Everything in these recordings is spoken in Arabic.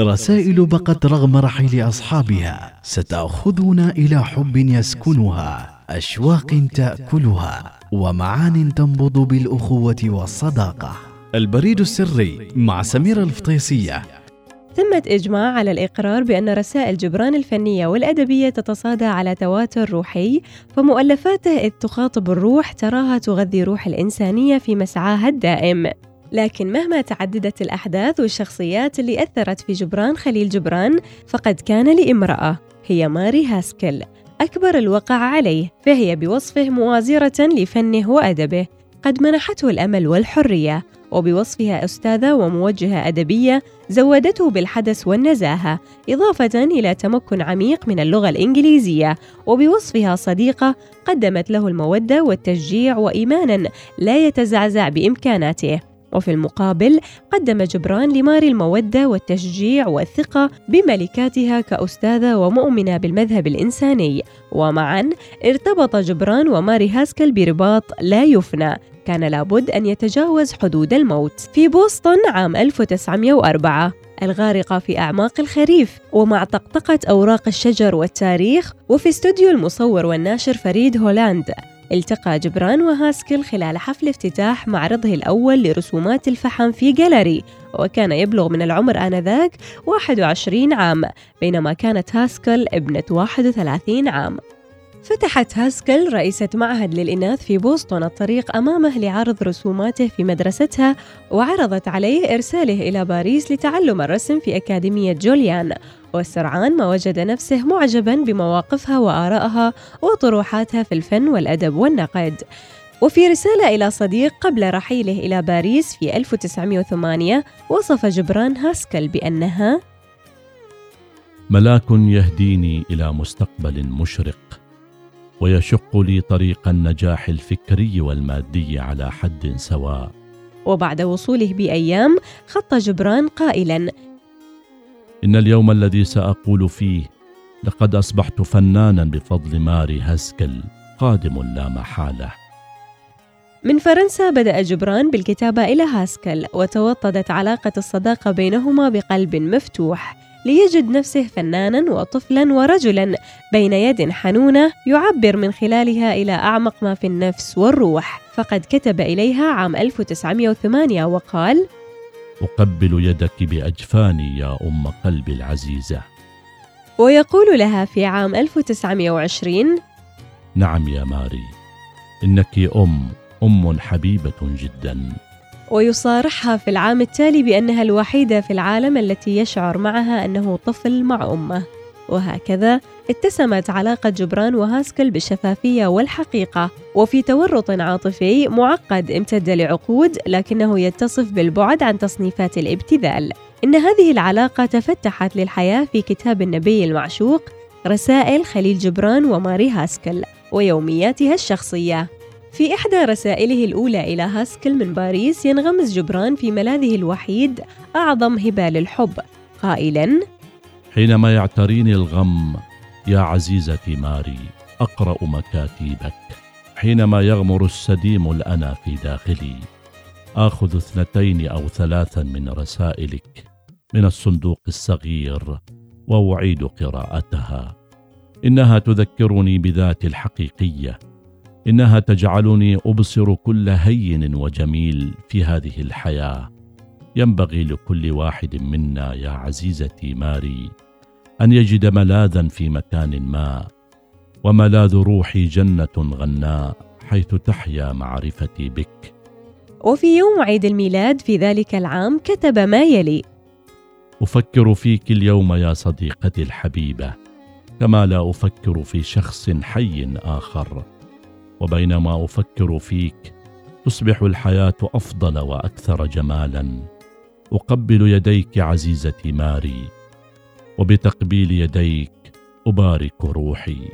رسائل بقت رغم رحيل أصحابها ستأخذنا إلى حب يسكنها أشواق تأكلها ومعان تنبض بالأخوة والصداقة. البريد السري مع سميرة الفطيسية. ثمة إجماع على الإقرار بأن رسائل جبران الفنية والأدبية تتصادى على تواتر روحي فمؤلفاته إذ تخاطب الروح تراها تغذي روح الإنسانية في مسعاها الدائم. لكن مهما تعددت الأحداث والشخصيات اللي أثرت في جبران خليل جبران فقد كان لامرأة هي ماري هاسكل أكبر الوقع عليه فهي بوصفه موازرة لفنه وأدبه. قد منحته الأمل والحرية وبوصفها أستاذة وموجهة أدبية زودته بالحدث والنزاهة إضافة إلى تمكن عميق من اللغة الإنجليزية. وبوصفها صديقة قدمت له المودة والتشجيع وإيمانا لا يتزعزع بإمكاناته. وفي المقابل قدم جبران لماري المودة والتشجيع والثقة بملكاتها كأستاذة ومؤمنة بالمذهب الإنساني. ومعا ارتبط جبران وماري هاسكل برباط لا يفنى. كان لابد أن يتجاوز حدود الموت. في بوسطن عام 1904 الغارقة في أعماق الخريف ومع طقطقة أوراق الشجر والتاريخ وفي استوديو المصور والناشر فريد هولاند. التقى جبران وهاسكل خلال حفل افتتاح معرضه الأول لرسومات الفحم في جاليري وكان يبلغ من العمر آنذاك 21 عام بينما كانت هاسكل ابنة 31 عام. فتحت هاسكل رئيسة معهد للإناث في بوسطن الطريق أمامه لعرض رسوماته في مدرستها وعرضت عليه إرساله إلى باريس لتعلم الرسم في أكاديمية جوليان. وسرعان ما وجد نفسه معجبا بمواقفها وآرائها وطروحاتها في الفن والأدب والنقد. وفي رسالة إلى صديق قبل رحيله إلى باريس في 1908 وصف جبران هاسكل بأنها ملاك يهديني إلى مستقبل مشرق ويشق لي طريق النجاح الفكري والمادي على حد سواء. وبعد وصوله بأيام خط جبران قائلا إن اليوم الذي سأقول فيه لقد أصبحت فنانا بفضل ماري هاسكل قادم لا محالة. من فرنسا بدأ جبران بالكتابة إلى هاسكل وتوطدت علاقة الصداقة بينهما بقلب مفتوح ليجد نفسه فنانا وطفلا ورجلا بين يد حنونة يعبر من خلالها إلى أعمق ما في النفس والروح. فقد كتب إليها عام 1908 وقال أقبل يدك باجفاني يا أم قلبي العزيزة. ويقول لها في عام 1920 نعم يا ماري إنك أم أم حبيبة جدا. ويصارحها في العام التالي بأنها الوحيدة في العالم التي يشعر معها أنه طفل مع أمه. وهكذا اتسمت علاقة جبران وهاسكل بالشفافية والحقيقة. وفي تورط عاطفي معقد امتد لعقود لكنه يتصف بالبعد عن تصنيفات الابتذال. إن هذه العلاقة تفتحت للحياة في كتاب النبي المعشوق رسائل خليل جبران وماري هاسكل ويومياتها الشخصية. في إحدى رسائله الأولى إلى هاسكل من باريس ينغمس جبران في ملاذه الوحيد أعظم هبة للحب قائلاً حينما يعتريني الغم يا عزيزتي ماري أقرأ مكاتيبك حينما يغمر السديم الأنا في داخلي آخذ اثنتين أو ثلاثا من رسائلك. من الصندوق الصغير وأعيد قراءتها. إنها تذكرني بذاتي الحقيقية. إنها تجعلني أبصر كل هين وجميل في هذه الحياة. ينبغي لكل واحد منا يا عزيزتي ماري أن يجد ملاذا في مكان ما وملاذ روحي جنة غناء حيث تحيا معرفتي بك. وفي يوم عيد الميلاد في ذلك العام كتب ما يلي. أفكر فيك اليوم يا صديقتي الحبيبة كما لا أفكر في شخص حي آخر. وبينما أفكر فيك تصبح الحياة أفضل وأكثر جمالا. أقبل يديك عزيزتي ماري وبتقبيل يديك أبارك روحي.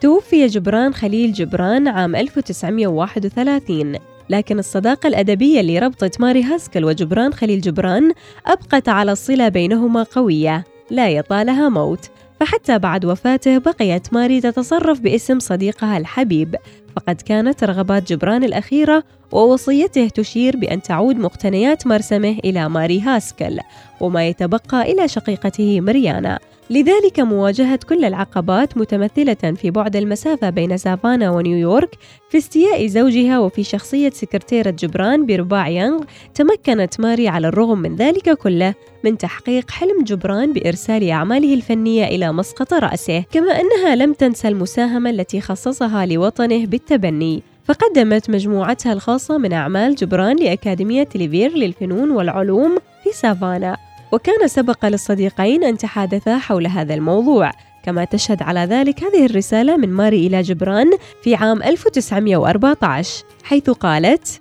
توفي جبران خليل جبران عام 1931 لكن الصداقة الأدبية اللي ربطت ماري هاسكل وجبران خليل جبران أبقت على الصلة بينهما قوية لا يطالها موت. فحتى بعد وفاته بقيت ماري تتصرف باسم صديقها الحبيب فقد كانت رغبات جبران الأخيرة ووصيته تشير بأن تعود مقتنيات مرسمه إلى ماري هاسكل وما يتبقى إلى شقيقته مريانا. لذلك مواجهة كل العقبات متمثلة في بعد المسافة بين سافانا ونيويورك في استياء زوجها وفي شخصية سكرتيرة جبران برباع يانغ تمكنت ماري على الرغم من ذلك كله من تحقيق حلم جبران بإرسال أعماله الفنية إلى مسقط رأسه كما أنها لم تنسى المساهمة التي خصصها لوطنه بالتبني. فقدمت مجموعتها الخاصة من أعمال جبران لأكاديمية ليفير للفنون والعلوم في سافانا. وكان سبق للصديقين أن تحادثا حول هذا الموضوع. كما تشهد على ذلك هذه الرسالة من ماري إلى جبران في عام 1914 حيث قالت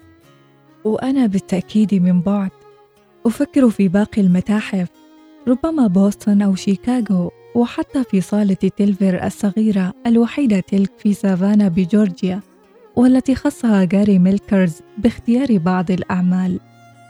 وأنا بالتأكيد من بعد. أفكر في باقي المتاحف ربما بوسطن أو شيكاغو وحتى في صالة تيلفر الصغيرة الوحيدة تلك في سافانا بجورجيا. والتي خصها جاري ميلكرز باختيار بعض الأعمال.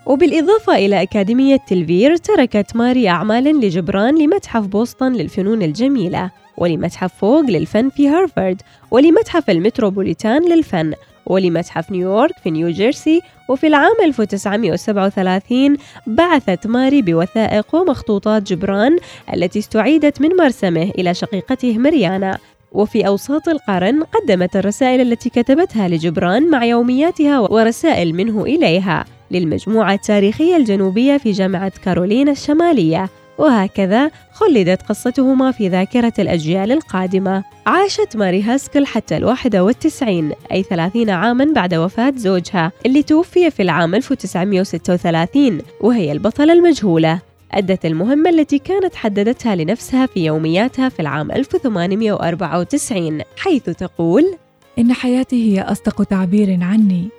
وبالإضافة إلى أكاديمية تلفير تركت ماري أعمالا لجبران لمتحف بوسطن للفنون الجميلة ولمتحف فوق للفن في هارفارد ولمتحف المتروبوليتان للفن ولمتحف نيويورك في نيوجيرسي وفي العام 1937 بعثت ماري بوثائق ومخطوطات جبران التي استعيدت من مرسمه إلى شقيقته مريانا وفي أوساط القرن قدمت الرسائل التي كتبتها لجبران مع يومياتها ورسائل منه إليها للمجموعة التاريخية الجنوبية في جامعة كارولينا الشمالية. وهكذا خلدت قصتهما في ذاكرة الأجيال القادمة. عاشت ماري هاسكل حتى الواحدة والتسعين أي ثلاثين عاما بعد وفاة زوجها اللي توفي في العام 1936 وهي البطلة المجهولة. أدت المهمة التي كانت حددتها لنفسها في يومياتها في العام 1894 حيث تقول إن حياتي هي أصدق تعبير عني.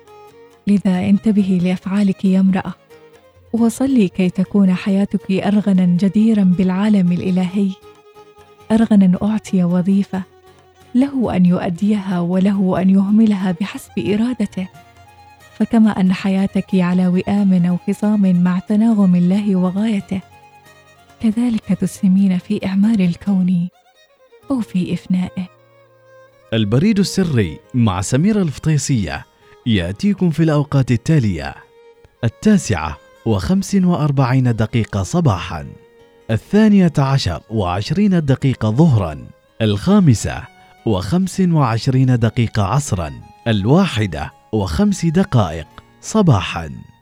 لذا انتبهي لأفعالك يا امرأة وصلي كي تكون حياتك أرغنا جديرا بالعالم الإلهي. أرغنا أعطي وظيفة له أن يؤديها وله أن يهملها بحسب إرادته. فكما أن حياتك على وئام أو خصام مع تناغم الله وغايته. كذلك تسهمين في إعمار الكون أو في إفنائه. البريد السري مع سميرة الفطيسية يأتيكم في الأوقات التالية. التاسعة وخمس وأربعين دقيقة صباحا. الثانية عشر وعشرين دقيقة ظهرا. الخامسة وخمس وعشرين دقيقة عصرا. الواحدة وخمس دقائق صباحا.